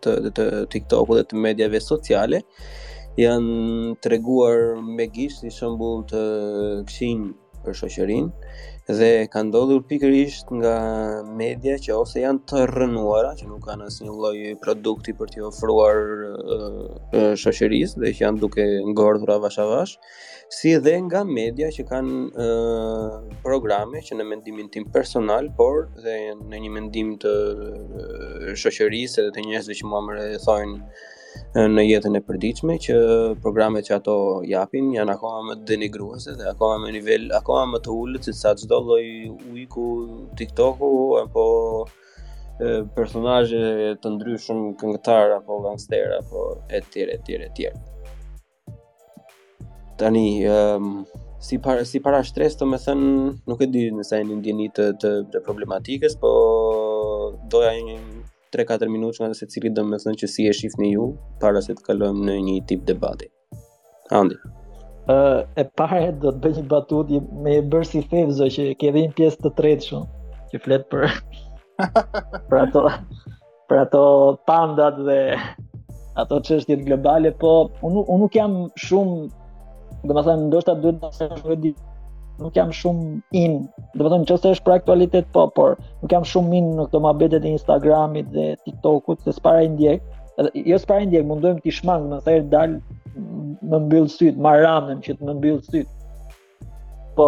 të, të, të TikTokut dhe të mediave sociale janë treguar me gisht si shembull të këqij për shoqërinë dhe ka ndodhur pikërisht nga media që ose janë të rrënuara, që nuk kanë asnjë lloj produkti për t'i ofruar shoqërisë dhe që janë duke ngordhur avash avash, si dhe nga media që kanë uh, programe që në mendimin tim personal, por dhe në një mendim të uh, shoqërisë dhe të njerëzve që mua më rrethojnë në jetën e përditshme që programet që ato japin janë akoma më denigruese dhe akoma me nivel akoma më të ulët se sa çdo lloj ujku TikToku apo personazhe të ndryshëm këngëtar apo gangster apo etj etj etj. Tani, um, si, para, si para shtresë domethënë, nuk e di nëse e ndjeni të, të, të problematikës, po doja një 3-4 minutë nga secili domethënë që si e shifni ju, para se të kalojmë në një tip debati. Andi. Uh, e para do të bëj një batutë me e bërë si Fevzo që ke dhe një pjesë të tretë shumë, që flet për, për ato për ato pandat dhe ato çështjet globale, po unë unë nuk jam shumë, domethënë ndoshta duhet të them shumë di, nuk jam shumë in, domethënë nëse është për aktualitet po, por nuk jam shumë in në këto muhabetet e Instagramit dhe TikTokut, se s'para i ndjek, edhe jo s'para i ndjek, mundohem t'i shmang, domethënë dal mbyll sytë, ma merr mendja që të mbyll sytë. Po,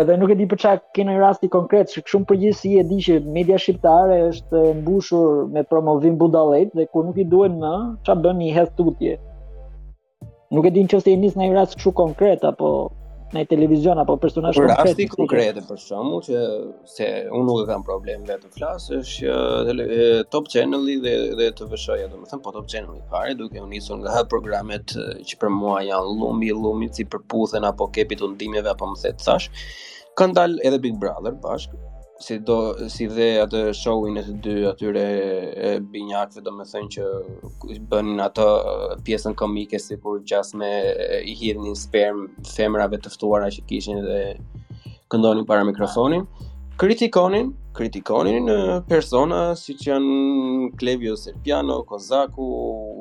edhe nuk e di për çfarë keni ndonjë rast konkret, se shumë në përgjithësi e di që media shqiptare është e mbushur me promovim budallenjsh dhe kur nuk i duhen më, ça bën i hedh tutje. Nuk e di nëse keni ndonjë rast kështu konkret apo ndonjë televizion apo personazh konkret. Rasti konkret për shkakun që se unë nuk e kam problem vetë të flas, është që uh, Top Channel dhe, dhe TVSH-ja, domethënë, po Top Channel i pari, duke u nisur nga programet që për mua janë llumi, llumi, si Përputhen, apo Kepi i tundimeve, apo më thetë thash, kanë dalë edhe Big Brother bashkë, sidomos dhe atë showin e të dy atyre e binjakëve domethënë që bënin ato pjesën komike sikur gjasme i hidhnin spermë femrave të ftuara që kishin dhe këndonin para mikrofonin, kritikonin, kritikonin persona siç janë Klevio Serpiano, Kozaku,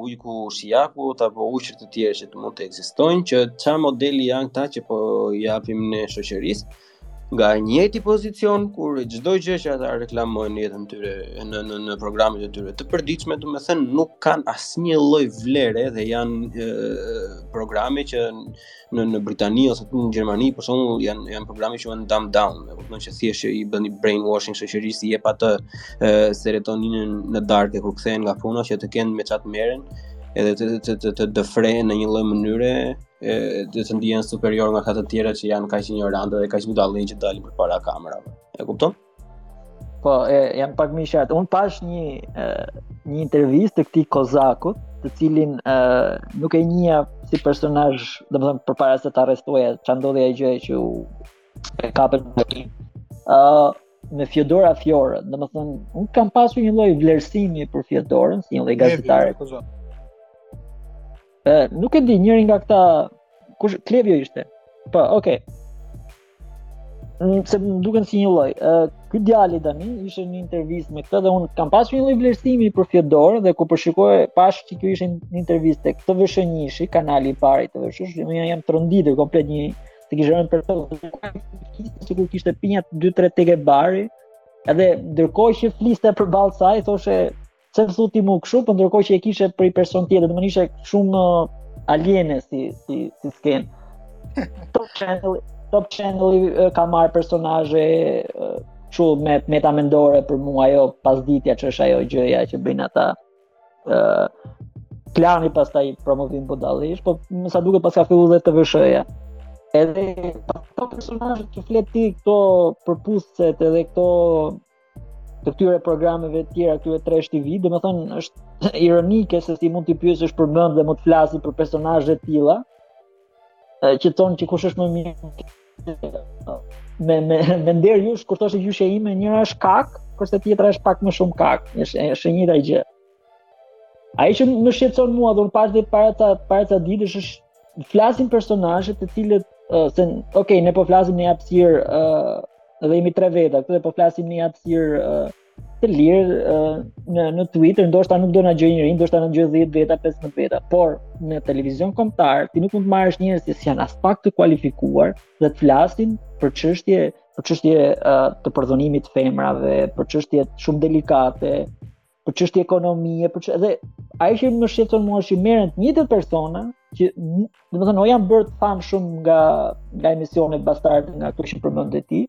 Ujku Shijaku, apo ujqër të tjerë që të mund të ekzistojnë, që ça modeli janë këta që po i japim ne shoqërisë, nga i njëjti pozicion kur çdo gjë që ata reklamojnë në jetën tyre në në në programet e tyre të përditshme, domethënë nuk kanë asnjë lloj vlere dhe janë programe që në në Britani ose në Gjermani për shembull janë janë programe që janë dumb down, e kupton që thjesht i bëjnë brainwashing shoqërisë, i jep atë serotoninën në darkë kur kthehen nga puna që të kenë me çat merren edhe të të të të dëfrehen në një lloj mënyre e të të ndihen superior nga ata të tjerë që janë kaq injorantë dhe kaq budallenj që dalin përpara kamerave. E kupton? Po, e, jam pak më i qartë. Unë pash një e, një intervistë të këtij Kozakut, të cilin e, nuk e njihja si personazh, domethënë përpara se të arrestohej, ç'a ndodhi ajo gjë që u e kapën me ti. Ë me Fjodora Fjorën, domethënë un kam pasur një lloj vlerësimi për Fjodorën si një lloj gazetare. E, nuk e di, njëri nga këta, kush, Klevio ishte. Po, oke. Okay. Se më duken si një lloj. E, ky djali tani, ishte në intervistë me këtë dhe unë kam pas një lloj vlerësimi për Fjodorën dhe kur po shikoj pash që kjo ishte në intervistë tek TVSH njëshi, kanali i parë i TVSH-së, unë jam tronditur komplet një që kishte rënë për të sikur kishte pirë nja 2-3 teke bari edhe ndërkoj që fliste për balë saj, thoshe Pse thua ti mu kështu, po ndërkohë që e kishe për një person tjetër, domethënë ishte shumë uh, aliene si si si skenë. Top channel, top channel uh, ka marr personazhe uh, kështu uh, me të meta mendore për mua ajo pasditja që është ajo gjëja që bëjnë ata. ë uh, Klani pastaj promovim budallenjsh, po me sa duket paska filluar dhe TVSH-ja. Edhe këto personazhe që flet ti këto Përputheset edhe këto të këtyre programeve të tjera këtyre trash TV, domethënë është ironike se si mund t'i pyesësh për mend dhe mund të flasin për personazhe të tilla që thonë që kush është më mirë me me me nder jush kur thoshte gjyshja ime njëra është kak, kurse tjetra është pak më shumë kak, është është e njëjta gjë. Ajo që më shqetëson mua domethënë pash dhe para ca para ca ditësh është flasin personazhe të cilët uh, se ok, ne po flasim në hapësirë uh, dhe jemi tre veta këtu dhe po flasim në hapësirë uh, të lirë uh, në në Twitter, ndoshta nuk do na dëgjojë njëri, ndoshta na dëgjojnë 10 veta, 15 veta, por në televizion kombëtar ti nuk mund të marrësh njerëz që janë aspak të kualifikuar dhe të flasin për çështje për çështje uh, të përdhunimit të femrave, për çështje shumë delikate, për çështje ekonomie, për çështje dhe ajo që më shqetëson mua është që merren të njëjtët persona që domethënë o janë bërë të famshëm nga nga emisionet bastarde nga ato që përmende ti.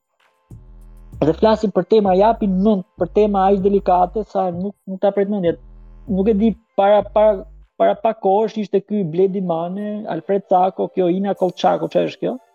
Dhe flasin për tema japin mend për tema aq delikate sa nuk nuk ta pret mendja. Nuk e di para para para pak kohësh ishte ky Bledi Mane, Alfred Cako, kjo Ina Kollçaku, çfarë është kjo?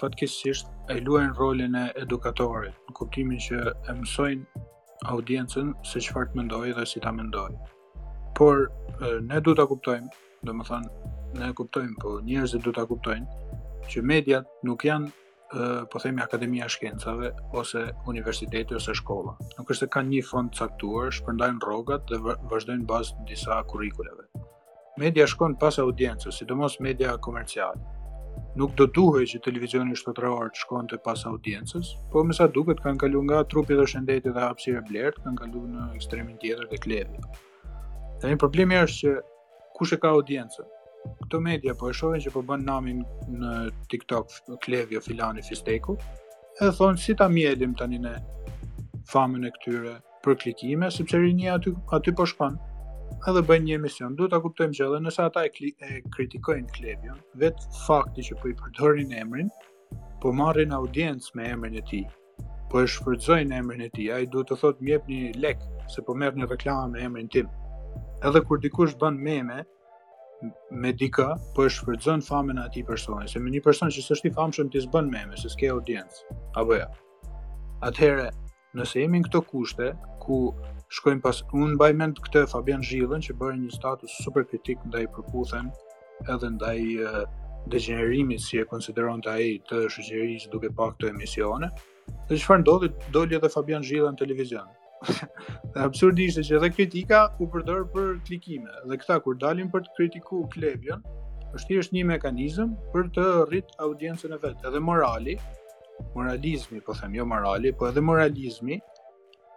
fatkeqësisht e luajnë rolin e edukatorit, në kuptimin që e mësojnë audiencën se çfarë të mendojë dhe si ta mendojë. Por ne duhet ta kuptojmë, domethënë ne e kuptojmë, po njerëzit duhet ta kuptojnë që mediat nuk janë po themi Akademia e Shkencave ose universiteti ose shkolla. Nuk është se kanë një fond të caktuar, shpërndajnë rrogat dhe vazhdojnë bazë të disa kurrikulave. Media shkon pas audiencës, sidomos media komerciale. Nuk do duhej që televizioni shtetëror të shkonte pas audiencës, po me sa duket kanë kaluar nga trupi dhe shëndeti dhe hapësira e blertë, kanë kaluar në ekstremin tjetër te Klevio. Dhe një problemi është që kush e ka audiencën? Këto media po e shohin që po bën namin në TikTok Klevio, filani fisteku, e thonë si ta mjelim tani ne famën e këtyre për klikime, sepse rinia aty, aty po shkon, edhe bëjnë një emision. Duhet ta kuptojmë që edhe nëse ata e, kli, e kritikojnë Klevion, vet fakti që po i përdorin emrin, po marrin audiencë me emrin e tij. Po e shfrytëzojnë emrin e tij. Ai duhet të thotë më jepni lek se po merrni reklamë me emrin tim. Edhe kur dikush bën meme me dikë, po e shfrytëzon famën e atij personi, se me një person që s'është i famshëm ti s'bën meme, se s'ke audiencë. Apo jo. Ja. Atëherë Nëse jemi në këto kushte, ku shkojmë pas unë mbaj mend këtë Fabian Zhillën që bëri një status super kritik ndaj përputhen edhe ndaj degenerimit si e konsideronte ai të shoqërisë duke pa këto emisione dhe çfarë ndodhi doli edhe Fabian Zhilla në televizion dhe absurdi ishte që edhe kritika u përdor për klikime dhe këta kur dalin për të kritiku Klevion është thjesht një mekanizm për të rrit audiencën e vet edhe morali moralizmi, po them, jo morali, po edhe moralizmi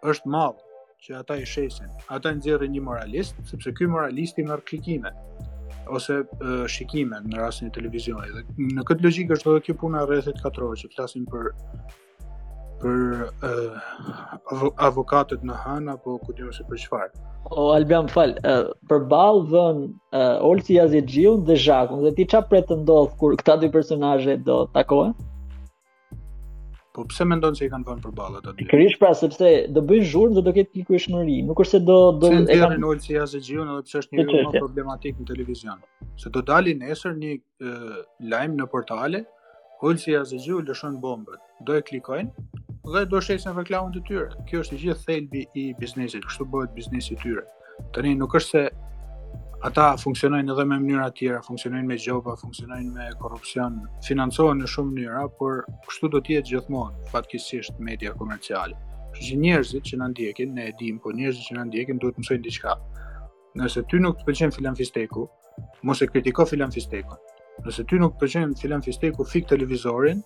është mall që ata i shesin. Ata nxjerrin një moralist, sepse ky moralist i merr klikime ose uh, shikime në rastin e televizionit. Dhe në këtë logjikë është edhe kjo puna e rrethit katror që flasim për për uh, avokatët në Han apo ku di unë se për çfarë. O Albion fal, uh, përballë vën uh, Olsi Jazexhiun dhe Zhakun dhe ti çfarë pret të ndodhë kur këta dy personazhe do takohen? Po pse mendon se i kanë vënë përballë ata dy? Pikërisht pra sepse do bëjnë zhurmë dhe do ketë shikueshmëri. Nuk është se do do e kenë Olsi Jazexhiu edhe pse është një rol problematik në televizion. Se do dalin nesër një lajm në portale, Olsi Jazexhiu lëshon bombën. Do e klikojnë dhe do shesin reklamat e tyre. Kjo është i gjithë thelbi i biznesit, kështu bëhet biznesi i tyre. Tani nuk është se ata funksionojnë edhe me mënyra të tjera, funksionojnë me gjoba, funksionojnë me korrupsion, financohen në shumë mënyra, por kështu do të jetë gjithmonë, fatkeqësisht media komerciale. Kështu që njerëzit që na ndjekin, ne e dimë, por njerëzit që na ndjekin duhet të mësojnë diçka. Nëse ty nuk të pëlqen Filan Fisteku, mos e kritiko Filan Fistekun. Nëse ty nuk të pëlqen Filan Fisteku, fik televizorin,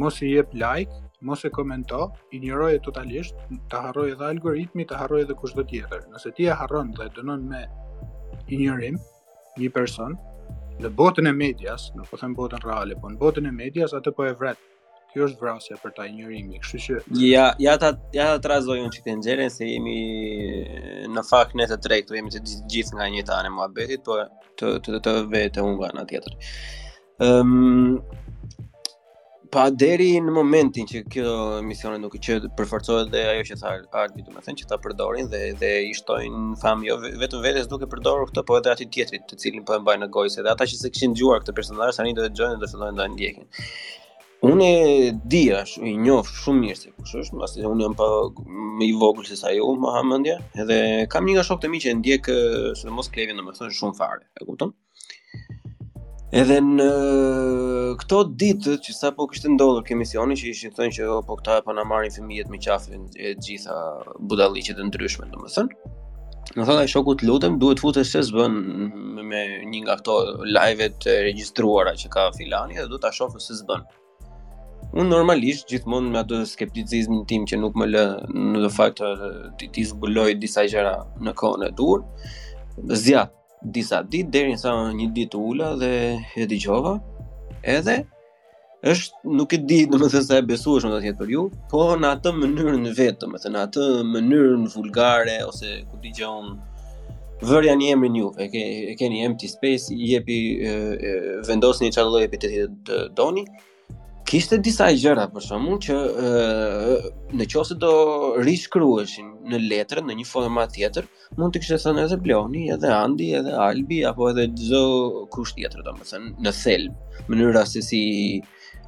mos i jep like, mos e komento, injoroje totalisht, të harroj edhe algoritmi, të harroj edhe kushdo tjetër. Nëse ti e harron dhe dënon me injorim një person, në botën e medias, nuk po them botën reale, po në botën e medias atë po e vret Kjo është vrasja për ta injorimi, kështu që ja ja ta ja ta trazoj unë një çikë enxheren se jemi në fakt ne të tre këtu jemi të gjithë nga njëra anë e muhabetit, po të të të, të vete unë nga ana tjetër. Ëm um, pa deri në momentin që këto emisione nuk që përforcohet dhe ajo që tha Albi, do të thënë që ta përdorin dhe dhe i shtojnë famë jo vetëm vetes duke përdorur këtë, po edhe atij tjetrit, të cilin po e mbajnë në gojë, edhe ata që s'e kishin dëgjuar këtë personazh tani do ta dëgjojnë dhe do fillojnë ta ndjekin. Unë e di, ashtu, i njof shumë mirë se kush është, pasi unë jam pak më i vogël se sa ju, më ha mendja, edhe kam një nga shokët e mi që e ndjek sidomos Klevin domethënë shumë fare, e kupton? Edhe në këto ditë që sapo kishte ndodhur ky emisioni që ishin thënë që po këta po na marrin fëmijët me qafë e të gjitha budallallëqet e ndryshme domethënë. Më tha ai shoku të lutem, duhet të futesh se s'bën në një nga këto live-et e regjistruara që ka filani dhe duhet ta shohësh se s'bën. Unë normalisht gjithmonë me atë skepticizmin tim që nuk më lë në fakt t'i t'i zbuloj disa gjëra në kohën e duhur. Zgjati disa ditë deri sa një ditë u ula dhe e dëgjova. Edhe është nuk e di domethënë sa e besueshme do të jetë për ju, po në atë mënyrën e vet, domethënë në atë mënyrën vulgare ose ku di unë vërjani një emër ju, e ke e keni empty space, i jepi vendosni çfarë lloj epiteti të doni. Kishte disa gjëra për shembull që e, në qoftë se do rishkruheshin në letër në një format tjetër, mund t'i kishte thënë edhe Bloni, edhe Andi, edhe Albi apo edhe çdo kush tjetër, domethënë në thelb, mënyra se si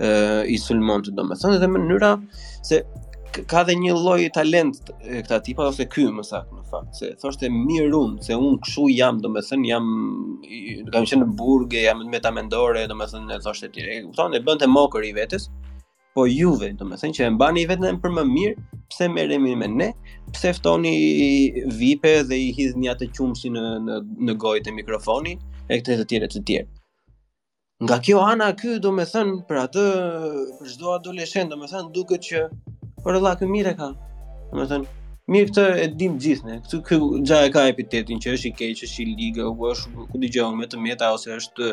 ë uh, i sulmonte domethënë dhe mënyra se ka dhe një lloj talent këta tipa ose ky më saktë në fakt se thoshte mirë un se un kshu jam domethën jam kam qenë në burg e jam me të meta mendore domethën e thoshte ti e kupton e bënte mockery vetes po juve, do me thënë që e mbani veten për më mirë, pse merreni me ne, pse ftoni vipe dhe i hidhni atë qumështin në, në, në gojë te mikrofoni, e këto të tjera të tjera. Nga kjo ana ky do me thënë për atë për çdo adoleshent, do me thënë duket që po vallahi ky mirë e ka. Do me thënë, mirë këtë e dimë të gjithë ne. Këtë ky gjëja e ka epitetin që është i keq, është i lig, është ku di unë me të meta ose është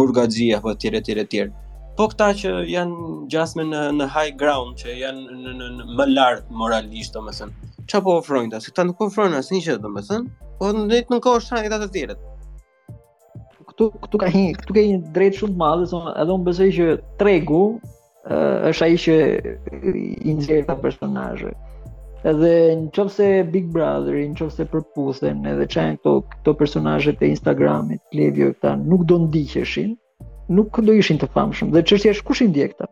burgaxhi apo të tjera të tjera të tjera. Po këta që janë gjasme në, në high ground, që janë në, në, në më lart moralisht, domethënë. Ça po ofrojnë këta? Se këta nuk ofrojnë asnjë gjë, domethënë, po në të njëjtën kohë shajnë këta të tjerët. Këtu, këtu ka një, këtu ka një të drejtë shumë të madhe, so, edhe unë besoj që tregu uh, është ai që i nxjerr këta personazhe. Edhe në qoftë se Big Brother, në qoftë se përputhen, edhe shajnë këto, këto personazhet e Instagramit, Klevio, këta nuk do ndiqeshin, nuk do ishin të famshëm. Dhe çështja është kush i ndjek këta.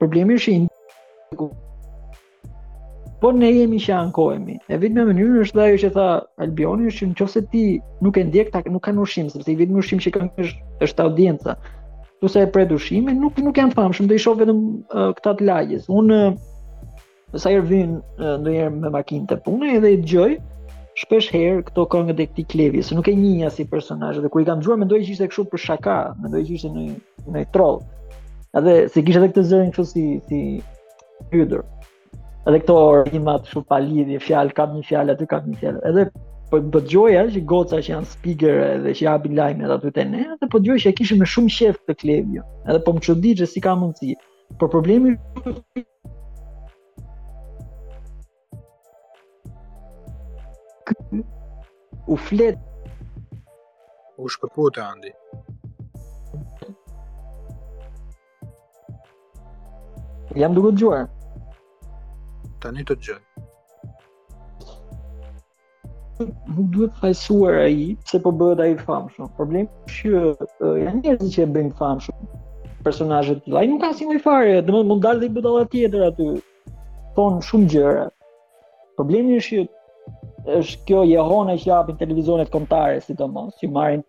Problemi është i Po ne jemi që ankohemi. E vetmja mënyrë është ajo që tha Albioni është që nëse ti nuk e ndjek këta nuk kanë ushqim, sepse i vetmi ushqim që kanë është është audienca. Nëse e pret ushqimin, nuk nuk janë famshëm, do i shohin vetëm uh, këta të lagjes. Unë Dhe sa herë vij ndonjëherë me makinë te puna edhe i dëgjoj shpesh herë këto këngë të këtij Klevi, se nuk e njihja si personazh dhe kur i kam dëgjuar mendoja që ishte kështu për shaka, mendoja që ishte një një troll. Edhe se kishte edhe këtë zërin kështu si si hyrë. Edhe këto rimat kështu pa lidhje, fjalë kam një fjalë aty kam një fjalë. Edhe po po dëgjoja që goca që janë speaker dhe që japin lajme aty te ne, edhe po dëgjoja që e kishin me shumë qejf këtë Klevi. Edhe po më çudiste si ka mundësi. Por problemi U flet U shkëpute Andi Jam duke të dëgjuar Tani të dëgjoj nuk duhet fajësuar ai pse po bëhet ai famshëm. Problemi është që janë njerëz që e bëjnë famshëm personazhe të tilla. Nuk ka asgjë fare, domethënë mund të dalë dhe budalla tjetër aty. Thotë shumë gjëra. Problemi është që është kjo jehona që japin televizionet kombëtare sidomos, që marrin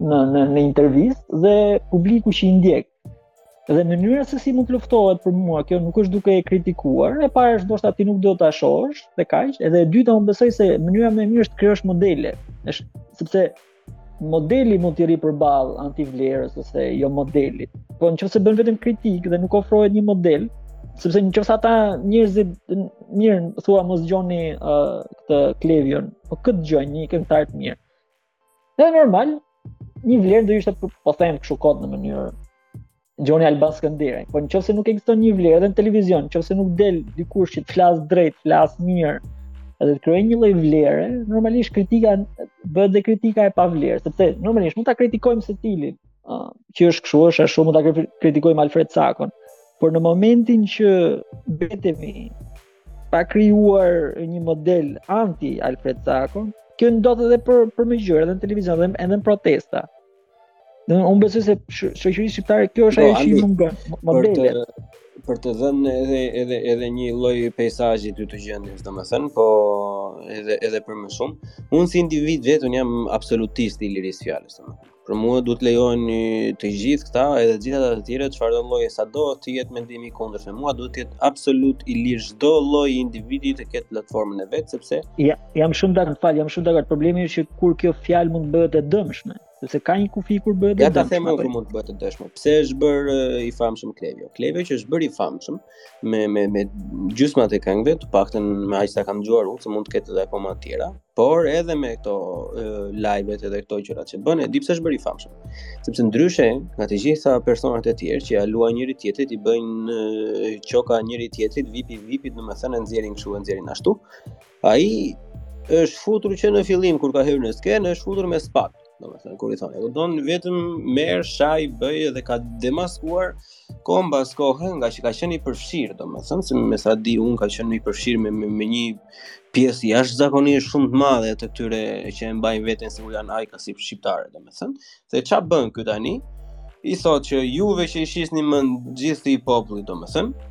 në në një intervistë dhe publiku që i ndjek. Dhe mënyra se si mund të luftohet për mua, kjo nuk është duke e kritikuar. E para është ndoshta ti nuk do ta shohësh dhe kaq. Edhe e dyta unë besoj se mënyra më e mirë është të krijosh modele. Është sepse modeli mund të rri përball antivlerës ose jo modelit. Po në qoftë se bën vetëm kritikë dhe nuk ofrohet një model, sepse në qoftë se ata njerëzit mirë thua mos dëgjoni uh, këtë Klevion, po kë të dëgjojnë, një këngëtar të mirë. Dhe normal, një vlerë do ishte po them kështu kot në mënyrë dëgjoni Alban Skënderaj. Po në qoftë se nuk ekziston një vlerë edhe në televizion, në qoftë se nuk del dikush që të flasë drejt, flasë mirë, edhe të krijojë një lloj vlere, normalisht kritika bëhet dhe kritika e pavlerë, sepse normalisht mund ta kritikojmë secilin, uh, që është kështu, është ashtu, mund ta kritikojmë Alfred Cakon, por në momentin që mbetemi pa krijuar një model anti Alfred Cako, kjo ndodh edhe për për më gjerë në televizion dhe edhe në protesta. Dhe unë besoj se shoqëria shqiptare kjo është po, ajo që i mungon, modele. Për të, për të dhënë edhe edhe edhe një lloj peizazhi të të gjendjes, domethënë, po edhe edhe për më shumë. Unë si individ vetë jam absolutist i lirisë së fjalës, domethënë. Për mua duhet të lejohen të gjithë këta edhe të gjithë ata të tjerë çfarëdo lloji sado të jetë mendimi i kundërt, për mua duhet të jetë absolut i lirë çdo lloj individi të ketë platformën e vet sepse ja, jam shumë dakord fal jam shumë dakord problemi është që kur kjo fjalë mund të bëhet e dëmshme sepse ka një kufi kur bëhet e dëmshme ja ta them unë kur mund të bëhet e dëmshme pse është bërë i famshëm Klevio Klevio që është bërë i famshëm me me me gjysmat e këngëve, të paktën me aq sa kam dëgjuar unë, se mund të ketë edhe akoma të tjera, por edhe me këto live-et edhe këto gjëra që bën, e di pse është bërë i famshëm. Sepse ndryshe nga të gjitha personat e tjerë që ia luajnë njëri tjetrit, i bëjnë qoka njëri tjetrit, vipi vipit, domethënë nxjerrin kështu, nxjerrin ashtu, Ai është futur që në fillim kur ka hyrë në skenë, është futur me spatë, domethënë kur i thonë, do do vetëm merr shaj bëj dhe ka demaskuar kohë mbas kohe nga që ka qenë i përfshirë, domethënë se me sa di unë ka qenë i përfshirë me, me, me një pjesë jashtëzakonisht shumë të madhe të këtyre që e mbajnë veten si janë ajka shqiptare, domethënë, se ça bën ky tani? I thotë që juve që i shisni mend gjithë popullit, domethënë,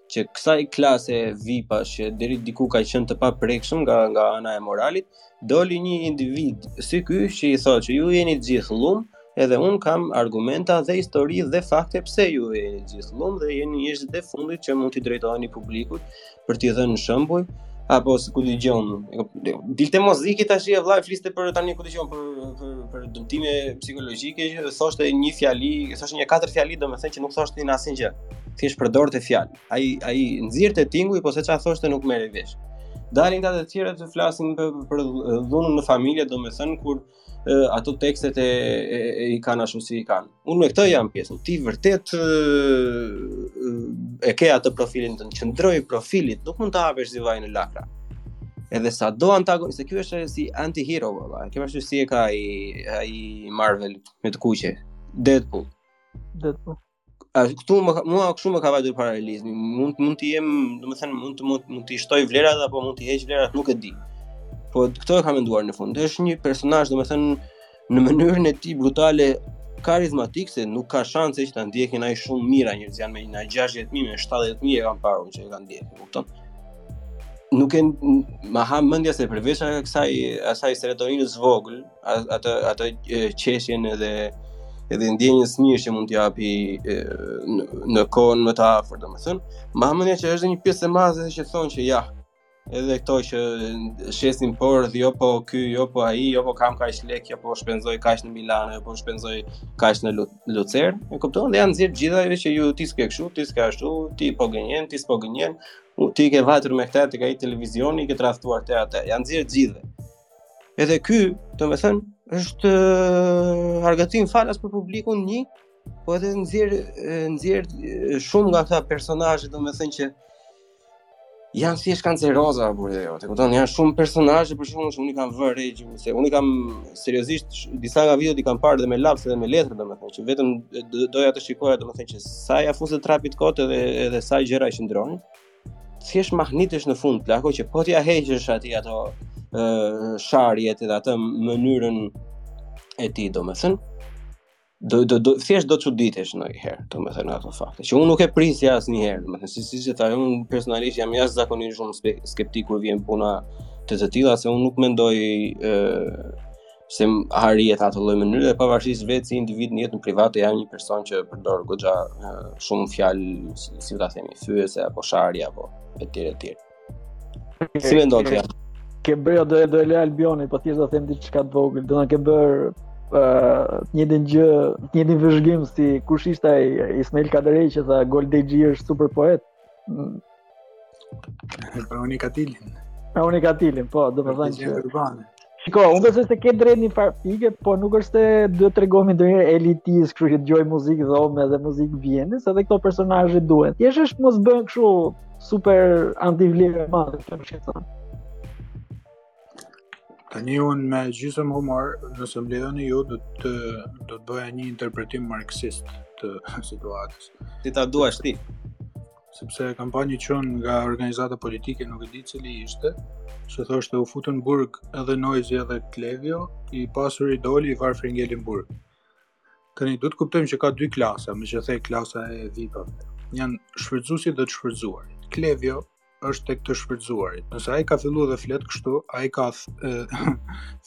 që kësaj klase vipash që deri diku ka qenë të paprekshëm nga nga ana e moralit, doli një individ si ky që i thotë që ju jeni të gjithë llum, edhe unë kam argumenta dhe histori dhe fakte pse ju jeni të gjithë llum dhe jeni njerëzit e fundit që mund t'i drejtoheni publikut për t'i dhënë shembuj apo si kur dëgjon dilte Mozziku tash e vllai fliste për tani kur dëgjon për për për dëmtime psikologjike që thoshte një fjali thoshte një katër fjali domethënë që nuk thoshte më asnjë gjë thjesht përdorte fjalë. Ai ai nxirrte tinguj, po se çfarë thoshte nuk merrej vesh. Dalin ata të tjerët të flasin për, për dhunën në familje, domethënë kur e, ato tekstet e, e, e i kanë ashtu si i kanë. Unë me këtë jam pjesë. Ti vërtet e, e ke atë profilin tënd, qëndroji profilit, nuk mund të hapesh si vaj në lakra. Edhe sado antagonist, se ky është si anti-hero, vlla. Ky është si e ka ai ai Marvel me të kuqe. Deadpool. Deadpool. A kështu më mua kështu më ka vajtur paralelizmi. Mund mund të jem, domethënë mund të mund, mund të shtoj vlerat apo mund të heq vlerat, nuk e di. Po këtë e kam menduar në fund. Është një personazh, domethënë në mënyrën e tij brutale karizmatik se nuk ka shanse që ta ndjekin aq shumë mijëra njerëz janë me një 60 mijë, 70 mijë kanë parë që e kanë ndjekur, kupton? Nuk e ma ha mendja se përveç asaj asaj serotoninës së vogël, atë atë qeshjen edhe edhe ndjenjën e mirë që mund t'i japi në kohën më të afërt, domethënë, ma ha mendja që është një pjesë e madhe që thonë që ja, edhe këto që shesin por dhe jo po ky, jo po ai, jo po kam kaq lekë, jo po shpenzoj kaq në Milano, jo po shpenzoj kaq në Lucern, e kupton? Dhe janë nxjerrë gjithë ato që ju ti s'ke kështu, ti s'ke ashtu, ti po gënjen, ti s'po gënjen, ti ke vajtur me këtë, ti ke ik televizioni, ke tradhtuar këtë atë. Janë nxjerrë gjithë. Edhe ky, domethënë, është uh, argëtim falas për publikun një, po edhe nxjerr nxjerr, shumë nga këta personazhe, domethënë që janë thjesht kanceroza, apo dhe jo, kupton, janë shumë personazhe, për shembull që unë i kam vënë re, se unë i kam seriosisht, disa nga videot i kam parë dhe me laps dhe me letër, domethënë, që vetëm doja të shikoja, domethënë, që sa ia fuste trapit kot edhe, edhe sa gjëra i qëndronin, thjesht mahnitesh në fund, plako që po t'ia heqësh atij ato uh, sharjet edhe atë mënyrën e tij, domethënë, do, do, do, thjesht do çuditesh ndonjëherë, domethënë ato fakte, që unë nuk e prisja asnjëherë, domethënë, si siç ta, unë personalisht jam jashtëzakonisht shumë skeptik kur vjen puna te të tilla, se unë nuk mendoj uh, se arrihet atë lloj mënyre dhe pavarësisht vetë si individ në jetën private, jam një person që përdor goxha shumë fjalë si, si ta themi fyese apo sharje apo etj etj. Si mendon ti? Ke bërë do do le Albioni, po thjesht do them diçka të vogël, domethënë ke bërë uh, njëjtën gjë, njëjtin vëzhgim si kush ishte ai Ismail Kadareja që tha Gold AG është super poet. Pra unë i ka tilin. Pra unë i ka tilin, po, domethënë që... Shiko, unë besoj se ke të drejtë në një farë pike, po nuk është se duhet të tregohemi dhe ne elitistë, kështu që dëgjoj muzikë dhome dhe muzikë Vjenës, edhe këto personazhe duhen. Thjesht është mos bëhen kështu super anti-vlerë e madhe, që më shqetëson. Tani unë me gjysmë humor, nëse më lejoni ju, do të do të bëja një interpretim marksist të situatës. Ti ta duash ti. Sepse kam pa një çun nga organizata politike, nuk e di cili ishte, që thoshte u futën në burg edhe Noizi edhe Klevio, i pasuri doli, i varfri ngeli në burg. Tani duhet të kuptojmë që ka dy klasa, meqë the klasa e vipave. Janë shfrytëzuesit dhe të shfrytëzuarit. Klevjo është tek të shfrytëzuarit. Nëse ai ka filluar dhe flet kështu, ai ka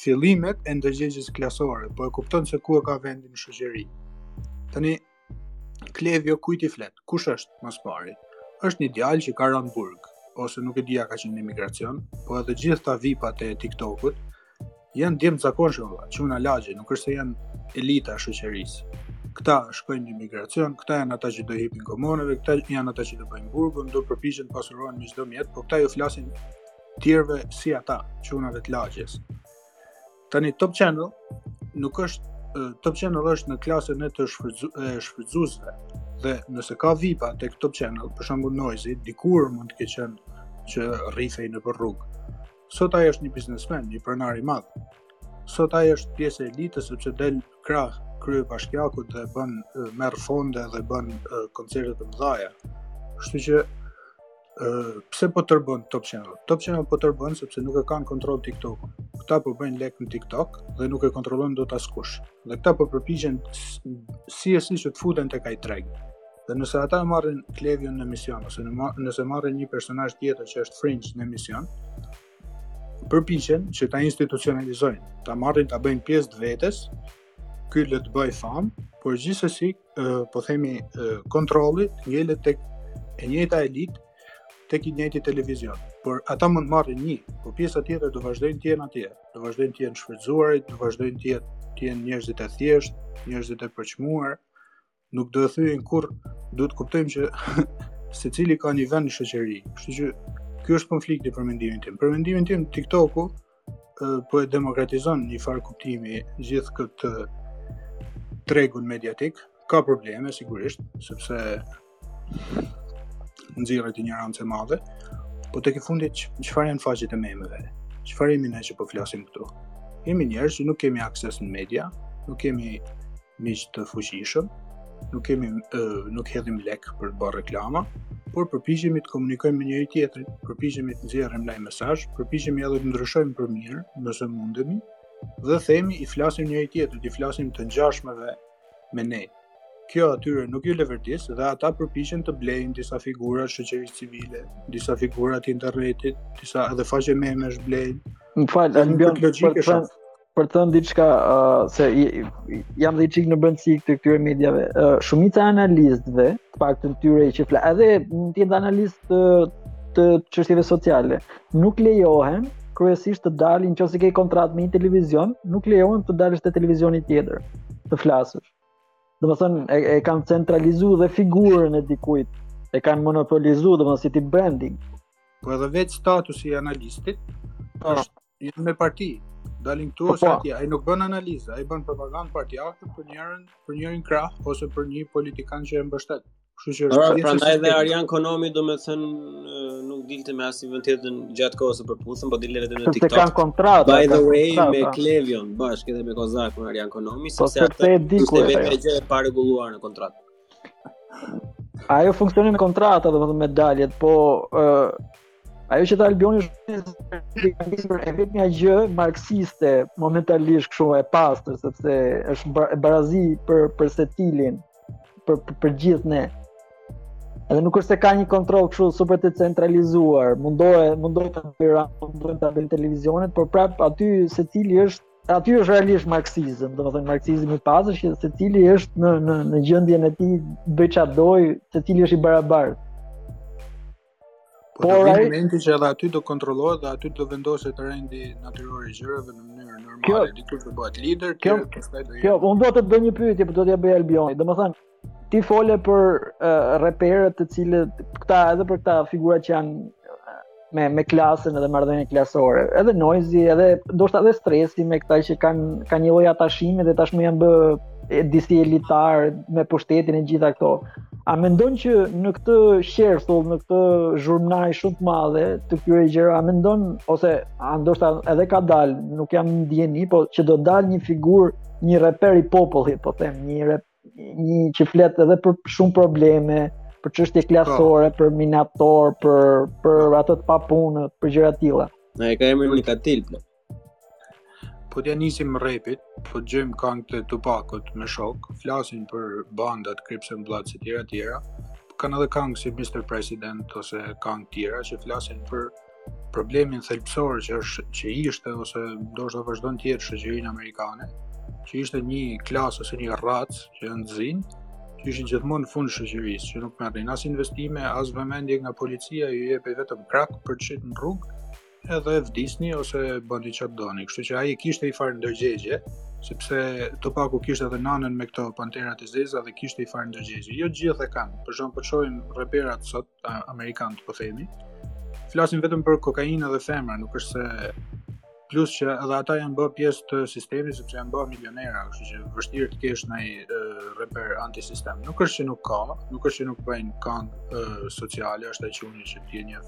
fillimet e ndërgjegjes klasore, po e kupton se ku e ka vendin në shoqëri. Tani Klevjo kujt i flet? Kush është më pari? Është një djalë që ka rënë burg ose nuk e di a ka qenë në emigracion, po edhe gjithë këta vipat e TikTokut, Janë djem të zakonshëm, valla, çuna lagje, nuk është se janë elita e shoqërisë. Këta shkojnë në imigracion, këta janë ata që do hipin gomoneve, këta janë ata që do bëjnë burgun, do përpiqen të pasurohen me çdo mjet, por këta ju flasin tjerëve si ata, çunave të lagjes. Tani Top Channel nuk është Top Channel është në klasën e të shfrytëzuesve dhe nëse ka vipa tek Top Channel, për shembull Noizy, dikur mund të ketë qenë që rrihej në rrugë Sot ai është një biznesmen, një pronar i madh. Sot ai është pjesë e elitës sepse del krah kryebashkiakut dhe bën merr fonde dhe bën koncerte të mëdha. Kështu që pse po tërbon Top Channel? Top Channel po tërbon sepse nuk e kanë kontroll TikTokun. Këta po bëjnë lek në TikTok dhe nuk e kontrollon dot askush. Dhe këta po përpiqen si e si që të futen tek ai treg. Dhe nëse ata e marrin Klevion në emision ose në ma, nëse marrin një personazh tjetër që është fringe në emision, përpiqen që ta institucionalizojnë, ta marrin ta bëjnë pjesë të vetes, ky le të bëjë famë, por gjithsesi po themi kontrolli ngelet tek e njëjta elitë tek i njëjti televizion. Por ata mund të marrin një, por pjesa tjetër do vazhdojnë të jenë atje, do vazhdojnë të jenë shfrytëzuarit, do vazhdojnë të jenë të jenë njerëzit e thjeshtë, njerëzit e përçmuar, nuk do të thyejnë kurrë, duhet të kuptojmë që secili ka një vend në shoqëri. Kështu që ky është konflikti për mendimin tim. Për mendimin tim TikToku po e demokratizon një farë kuptimi gjithë këtë tregun mediatik. Ka probleme sigurisht, sepse nxit injorancë e madhe. Po tek i fundit çfarë janë faqet e memeve? Çfarë jemi ne që po flasim këtu? Jemi njerëz që nuk kemi akses në media, nuk kemi miq të fuqishëm, nuk kemi nuk hedhim lek për të bërë reklama, por përpiqemi të komunikojmë me njëri-tjetrin, përpiqemi të nxjerrim ndonjë mesazh, përpiqemi edhe të ndryshojmë për mirë, nëse mundemi, dhe themi i flasim njëri-tjetrit, i flasim të ngjashmëve me ne. Kjo atyre nuk ju leverdis dhe ata përpiqen të blejnë disa figura të shoqërisë civile, disa figura të internetit, disa edhe faqe memesh blejnë. Më fal, Albion, për të thënë për të thënë diçka uh, se jam dhe një çik në brendësi të këtyre mediave. Uh, shumica e analistëve, të paktën atyre që fla, edhe mund të jenë analistë të të çështjeve sociale, nuk lejohen kryesisht të dalin nëse ke kontratë me një televizion, nuk lejohet të dalësh te televizioni tjetër të flasësh. Domethënë e, e kanë centralizuar dhe figurën e dikujt, e kanë monopolizuar domethënë si tip branding. Po edhe vetë statusi i analistit po. është Jam me parti. Dalim këtu po, ose po. atje. Ai nuk bën analizë, ai bën propagandë partiake për njërin, për njërin krah ose për një politikan që e mbështet. Kështu që është gjithë. Prandaj dhe Arjan Konomi do të thënë nuk dilte me asnjë vend tjetër gjatë kohës së Përputhen, po dilte vetëm në TikTok. Sepse kanë kontratë. By the way, kontrata. me Klevin bashkë edhe me Kozakun me Arjan Konomi, po, sepse atëherë ishte vetë gjë e parregulluar në kontratë. Ajo funksionon me kontrata, domethënë me daljet, po Ajo që tha Albioni është vetëm një gjë marxiste, momentalisht kështu e pastër, sepse është barazi për, për secilin, për, për, për gjithë ne. Edhe nuk është se ka një kontroll kështu super të centralizuar, mundohet mundohet të bëra, mundohen ta bëjnë televizionet, por prap aty secili është aty është realisht marksizëm, domethënë marksizmi i pastër që secili është në në në gjendjen e tij bën çfarë do, secili është i barabartë. Po Por ai momenti që edhe aty do kontrollohet dhe aty do vendoset rendi natyror i gjërave në mënyrë normale. Kjo, Dikush do bëhet lider, kjo, të tjerët pastaj do jetë. Kjo, unë do të bëj një pyetje, por do t'ja bëj Albionit. Domethënë, ti fole për uh, reperët, të cilët këta edhe për këta figura që janë me me klasën edhe marrëdhënien klasore. Edhe Noizy, edhe ndoshta edhe Stresi me këta që kanë kanë një lloj atashimi dhe tashmë janë bë disi elitarë me pushtetin e gjitha këto. A mendon që në këtë qerthull, në këtë zhurmnajë shumë të madhe të këtyre gjërave, a mendon ose a ndoshta edhe ka dalë, nuk jam në dijeni, po që do dalë një figurë, një reper i popullit, po them, një rep, një që flet edhe për shumë probleme, për çështje klasore, po. për minatorë, për për ata të papunët, për gjëra të tilla. Na e ka emrin Katil. Po. Po t'ja nisim repit, po të dëgjojmë kangët e Tupakut me shokë, flasin për bandat, Crips and Bloods e tjera e tjera, po kanë edhe kangë si Mr. President ose kangë tjera që flasin për problemin thelbësor që është që ishte ose ndoshta vazhdon të jetë në shoqërinë amerikane, që ishte një klasë ose një racë që janë të zinjtë, që ishin gjithmonë në fund të shoqërisë, që nuk merrin as investime, as vëmendje nga policia, ju jepej vetëm krak për të shitur në rrugë, edhe vdisni ose bëni ça të doni. Kështu që ai kishte i farë ndërgjegje, sepse Tupaku kishte edhe nanën me këto panterat e zeza dhe kishte i farë ndërgjegje. Jo të gjithë e kanë, për shembull po shohim reperat sot, amerikanë të po themi, po flasin vetëm për kokainë dhe femra, nuk është se plus që edhe ata janë bërë pjesë të sistemit sepse janë bërë milionera, kështu që vështirë të kesh ndonjë reper antisistem. Nuk është që nuk ka, nuk është që nuk bëjnë kangë sociale, është ajo që unë që ti e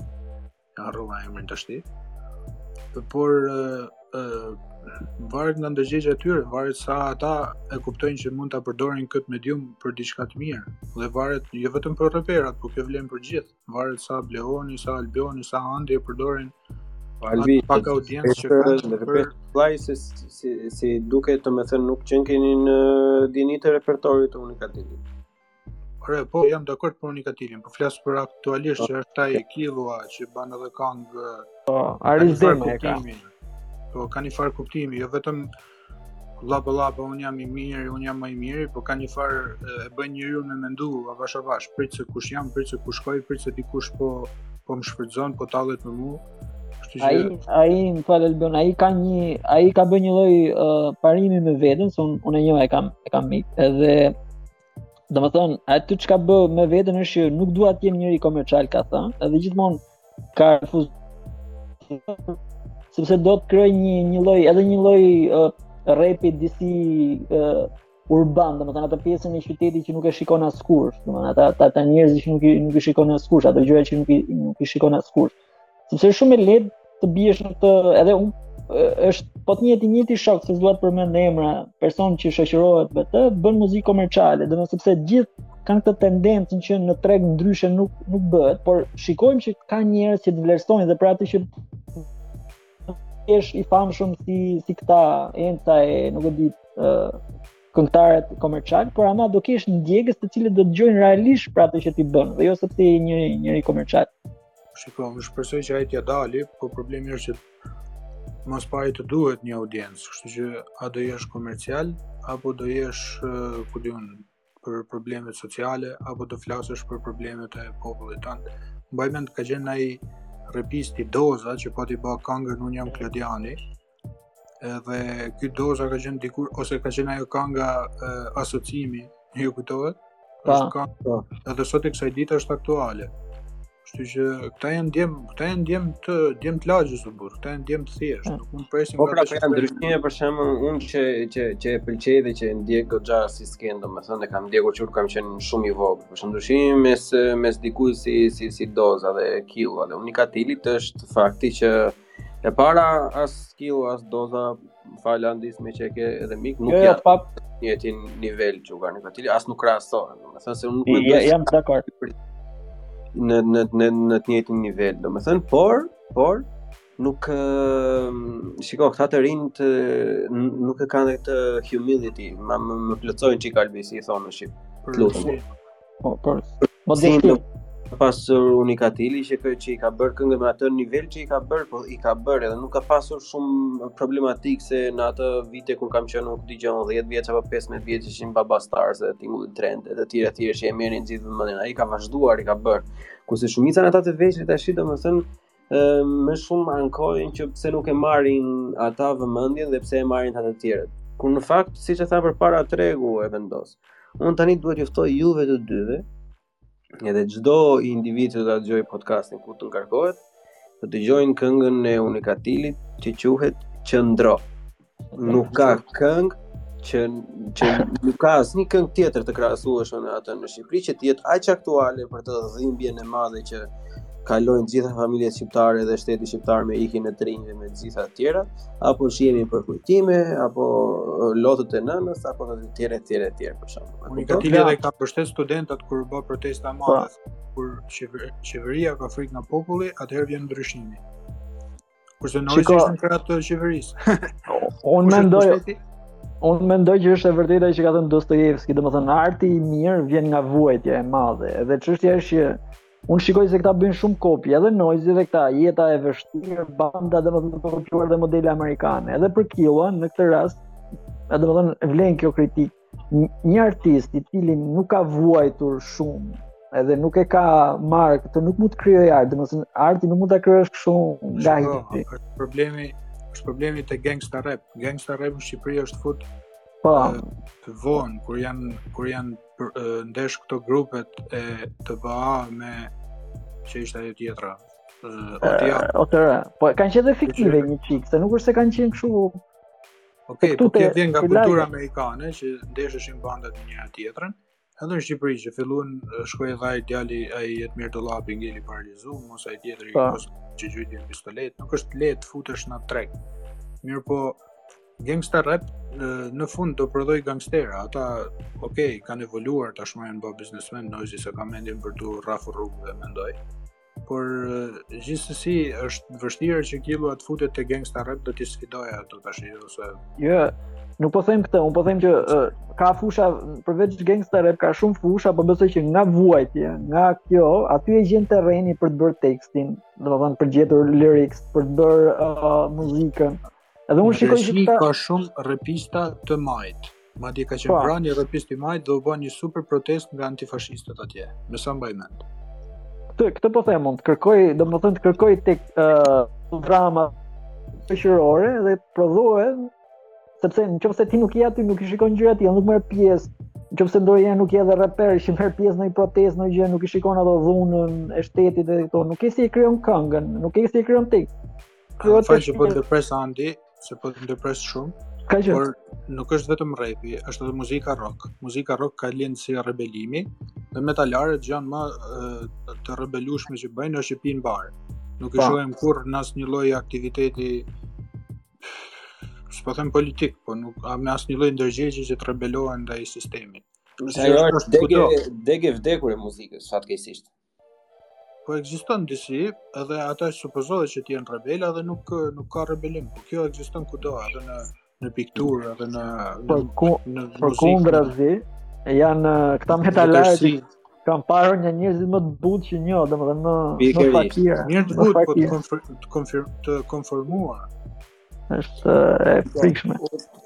harrova emrin tash ti. Por ë ë varet nga ndërgjegja e tyre, varet sa ata e kuptojnë që mund ta përdorin këtë medium për diçka të mirë. Dhe varet jo vetëm për reperat, por kjo vlen për gjithë. Varet sa Bleoni, sa Albioni, sa Andi e përdorin po, Albi, pak audiencë që kanë në rep. Vllai se si si duket, domethënë nuk qenë keni në dijeni të repertorit të Unikkatilit. Ore, po jam dakord për Unikkatilin, po flas për aktualisht që është ai Killua që bën edhe këngë. Po, Aris Dema e ka. Po ka një farë kuptimi, jo vetëm llapa llapa un jam i mirë, un jam më i miri, po ka një farë e bën njeriu me mendu avash avash, prit se kush jam, prit se ku shkoj, prit se dikush po po më shfrytëzon, po tallet me mua. Kështu që ai ai më fal Albion, ai ka një ai ka bën një lloj uh, parimi me veten, se unë unë e njoh e kam e kam mik, edhe domethënë aty çka bë me veten është që nuk dua të jem njeri komercial ka thënë, edhe gjithmonë ka refuz sepse do të krijoj një një lloj edhe një lloj uh, repi disi uh, urban, domethënë atë pjesën e qytetit që nuk e shikon askush, domethënë ata ata njerëzit që nuk i nuk i shikon askush, ato gjëra që nuk i nuk i shikon askush. Sepse është shumë e lehtë të biesh në të, edhe un është po të njëjti njëjti shok s'e dua të përmend emra, person që shoqërohet me të, bën muzikë komerciale, domethënë sepse gjithë kanë këtë tendencën që në treg ndryshe nuk nuk bëhet, por shikojmë që ka njerëz që të vlerësojnë dhe për atë që është i famshëm si si këta Enca e nuk e di ë këngëtarët komercial, por ama do kesh ndjekës të cilët do të dëgjojnë realisht për atë që ti bën, dhe jo sepse je një njeri komercial. Shiko, unë shpresoj që ai t'ia dali, por problemi është që më së pari të duhet një audiencë, kështu që a do jesh komercial apo do jesh ku di un për problemet sociale apo të flasësh për problemet e popullit tan. Mbaj mend ka qenë ai repisti Doza që pati ba kangën Unë jam Klodiani. Edhe ky Doza ka qenë dikur ose ka qenë ajo kanga asociimi, ju kujtohet? Po. Edhe sot e kësaj dite është aktuale. Kështu që këta janë djem, këta janë djem të djem të lagjes o burrë, këta janë djem të thjeshtë, hmm. nuk mund të presim. Po pra këta janë ndryshime për shembull unë që që që e pëlqej dhe që e ndjek goxha si sken, domethënë e kam ndjekur kur kam qenë shumë i vogël. Për shembull ndryshimi mes mes dikujt si si si Doza dhe Killua dhe Unikkatilit është fakti që E para as Killua as Doza fal Andi se meqë e ke edhe mik nuk jo, jo, ja pa njëtin nivel që kanë këta tili as nuk krahasohen domethënë se unë nuk mendoj jam dakord në në në në të njëjtin nivel domethënë por por nuk shiko këta të rinjtë nuk e kanë këtë humility më më, më plotësojnë një çik Albi si i thonë në shqip lutem Po, por edhe ka pasur Unikatili që i që i ka bërë këngë me atë nivel që i ka bërë, po i ka bërë edhe nuk ka pasur shumë problematik se në ato vite kur kam qenë nuk di gjë 10 vjeç apo 15 vjeç ishin Babastars dhe Tingulli Trent dhe të tjerë të tjerë që e merrin gjithë vëmendjen. Ai ka vazhduar, i ka bërë. Kurse shumica nga ata të vegjël tash domethënë më shumë ankohen që pse nuk e marrin ata vëmendjen dhe pse e marrin ata të tjerët. Kur në fakt, siç e thashë përpara tregu e vendos. Unë tani duhet t'ju ftoj juve të dyve, edhe çdo individ që do ta dëgjojë podcastin ku të ngarkohet, të dëgjojnë këngën e Unikatilit që quhet Qëndro. Nuk ka këngë që që nuk ka asnjë këngë tjetër të krahasueshme me atë në Shqipëri që të jetë aq aktuale për dhimbjen e madhe që kalojnë të gjitha familjet shqiptare dhe shteti shqiptar me ikjen e të rinjve me të gjitha të tjera, apo që jemi për kujtime, apo lotët e nënës, apo të tjera, tjera, tjera, për shumë. Unikatili edhe ka mbështet studentat kur u bë protesta e madhe, po. kur qeveria ka frikë nga populli, atëherë vjen ndryshimi. Kurse në Shiko... është në krah të të qeverisë. Unë mendoj... Unë mendoj që është e vërteta që ka thënë Dostojevski, domethënë, arti i mirë vjen nga vuajtja e madhe, dhe çështja është që unë shikoj se këta bëjnë shumë kopje, edhe Noizy dhe këta, jeta e vështirë, banda domethënë të kopjuar dhe modele amerikane, edhe për Killua, në këtë rast, domethënë, vlen kjo kritikë, një artist i cili nuk ka vuajtur shumë edhe nuk e ka marrë këtë nuk mund të krijojë art, domethënë arti nuk mund ta krijosh kështu nga po, hiçi. Është problemi, është problemi te gangsta rap. Gangsta rap në Shqipëri është fut po te vonë kur janë kur janë për, ndesh këto grupet e TBA me ça ishte ajo tjetra. Ëh, uh, po kanë qenë fiktive një çik, se nuk është se kanë qenë kështu Ok, po kjo vjen nga kultura amerikane që ndesheshin bandat me njëra tjetrën. Edhe në Shqipëri që filluan shkoi dhe ai djali ai Jetmir Dollapi ngeli paralizuar, mos ai tjetri po. mos që gjuajti me pistoletë, nuk është lehtë të futesh në treg. Mirëpo gangsta rap në fund do prodhojë gangstera, ata ok, kanë evoluar tashmë janë bë biznesmen, Noizy s'e ka mendjen për t'u rrahur rrugëve mendoj. por gjithsesi është vështirë që Killua të futet te Gangsta Rap do të sfidojë ato tash ose jo nuk po them këtë unë po them që uh, ka fusha përveç Gangsta Rap ka shumë fusha po besoj që nga vuajtja nga kjo aty e gjen terrenin për të bërë tekstin domethënë për të gjetur lyrics për të bërë uh, muzikën Edhe unë shikoj që këta... ka shumë repista të majtë. Madje ka qenë po. vra një repist i majtë dhe u bë një super protest nga antifashistët atje. Me sa mbaj mend. Këtë, këtë po them unë, të kërkoj, domethënë të kërkoj të uh, dramat shoqërore dhe prodhohen sepse në qoftë se ti nuk je aty, nuk i shikon gjërat aty, nuk merr pjesë, në qoftë se do je nuk je edhe reper, që merr pjesë në një protestë në gjëra, nuk i shikon ato dhunën e shtetit dhe këto, nuk e si e krijon këngën, nuk e si e krijon tekstin, Kjo është fal që po ndërpres Andi, se po ndërpres shumë. Ka që? Por nuk është vetëm repi, është edhe muzika rock. Muzika rock ka lind si rebelim, dhe metalarët gjënë më të rebelushme që bëjnë është që pinë bar. Nuk i shohim kurrë në asnjë lloj aktiviteti, s'po them politik, po nuk, as me asnjë lloj ndërgjegje që të rebelohen ndaj sistemit. Ajo është degë, degë e vdekur e muzikës, fatkeqësisht. Po ekziston disi, edhe ata që supozohet që të jenë rebela dhe nuk nuk ka rebelim. Po kjo ekziston kudo, edhe në në pikturë, edhe në në ku, në përkundrazi janë këta metalarë që kam parë janë njerëzit më të butë që njoh, domethënë më më fakirë. Mirë të butë, po të konfirm të konfirm të konformuar. është e frikshme.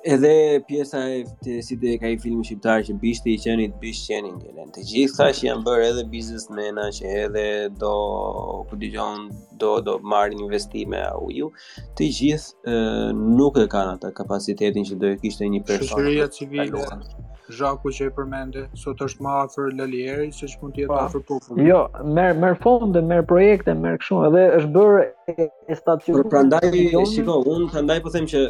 Edhe pjesa e si te ky filmi shqiptar që bishti i qenit bisht qeni ngelen. Të gjithë këta që janë bërë edhe biznesmena që edhe do ku dëgjon do do marrin investime au ju. Të gjithë nuk e kanë atë kapacitetin që do e kishte një person. Shoqëria civile. Zhaku që e përmende, sot është më afër Lali Erit se ç'mund të jetë po. afër popullit. Jo, merr merr fonde, merr projekte, merr kështu, edhe është bërë e stacionit. Por prandaj shiko, un prandaj po them që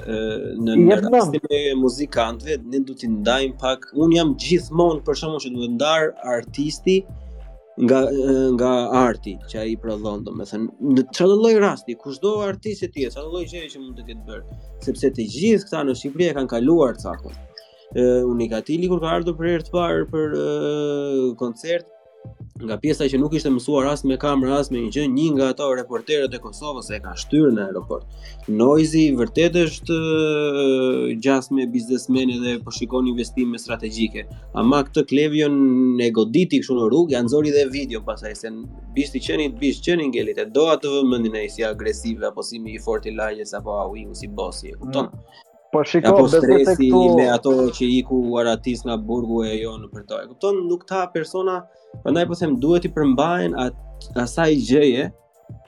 në në rastin e muzikantëve ne do t'i ndajmë pak. Un jam gjithmonë për shembull që duhet ndar artisti nga nga arti që ai prodhon, domethënë në çdo lloj rasti, kushdo artist të jetë, çdo lloj gjëje që mund të ketë bërë, sepse të gjithë këta në Shqipëri e kanë kaluar cakun. Ë Unikatili kur ka ardhur për herë të parë për koncert, nga pjesa që nuk ishte mësuar as me kamerë as me ndonjë gjë, një nga ata reporterët e Kosovës e ka shtyrë në aeroport. Noizi vërtet është gjasme biznesmen dhe po shikon investime strategjike. Ama këtë Klevin e goditi kështu në rrugë, ia nxori dhe video pastaj se bishti i qenit, bisht qeni ngelet e do atë vëmendjen ai si agresiv apo si më i forti i lagjes apo ai si bosi, e kupton? Mm. Po shiko, apo Stresi këtu... me ato që iku u arratis nga burgu e jo në përtoj. Kupton, janë këta persona, prandaj po them duhet t'i përmbahen asaj gjëje.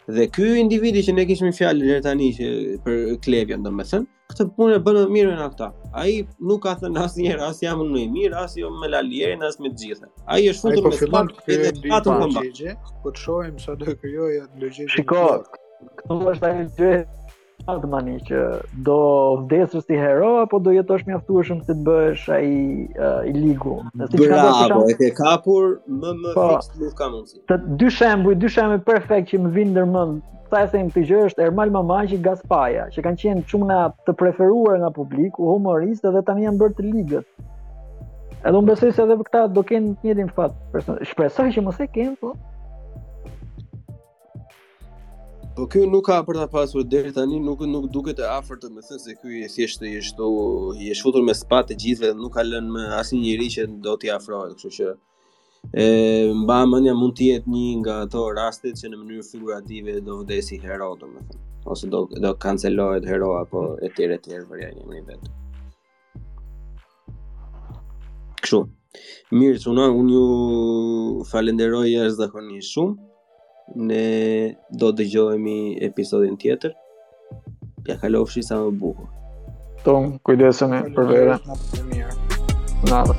Dhe ky individi që ne kishim fjalë deri tani që për Klevin, domethënë, këtë punë e bën më mirë nga këta. Ai nuk ka thënë asnjëherë as jam më i mirë, as jo me Lali Erin, as me të gjithë. Ai është futur po me spak edhe patën kombat. Po të shohim sa do krijojë atë logikë. Shiko, këtu është ajo gjë Batmani që do vdesësh si hero apo do jetosh mjaftueshëm sa të bëhesh ai uh, i ligu. Si Bravo, e ke kapur më më po, fiks nuk ka mundësi. Të dy shembuj, dy shembuj perfekt që më vijnë ndër mend sa e them këtë gjë është Ermal Mamaqi Gaz Paja, që kanë qenë shumë nga të preferuar nga publiku, humoristë dhe tani janë bërë të ligët. Edhe unë besoj se edhe për këta do kenë njëjtin fat. Shpresoj që mos e kenë, po. Po ky nuk ka për ta pasur deri tani, nuk nuk duket e afërt domethënë se ky thjesht i është u i është futur me shpatë gjithëve, nuk ka lënë më asnjë njeri që do t'i afrohet, kështu që ma mban mendja mund të jetë një nga ato rastet që në mënyrë figurative do vdesë hero, domethënë, ose do do kancelohet hero apo etj etj për ja një vet. Kështu. Mirë, çuna, unë ju falenderoj jashtëzakonisht shumë. Ne do dëgjohemi episodin tjetër. Ia kalofshi sa më bukur. Tung, kujdesuni për veten. Nada.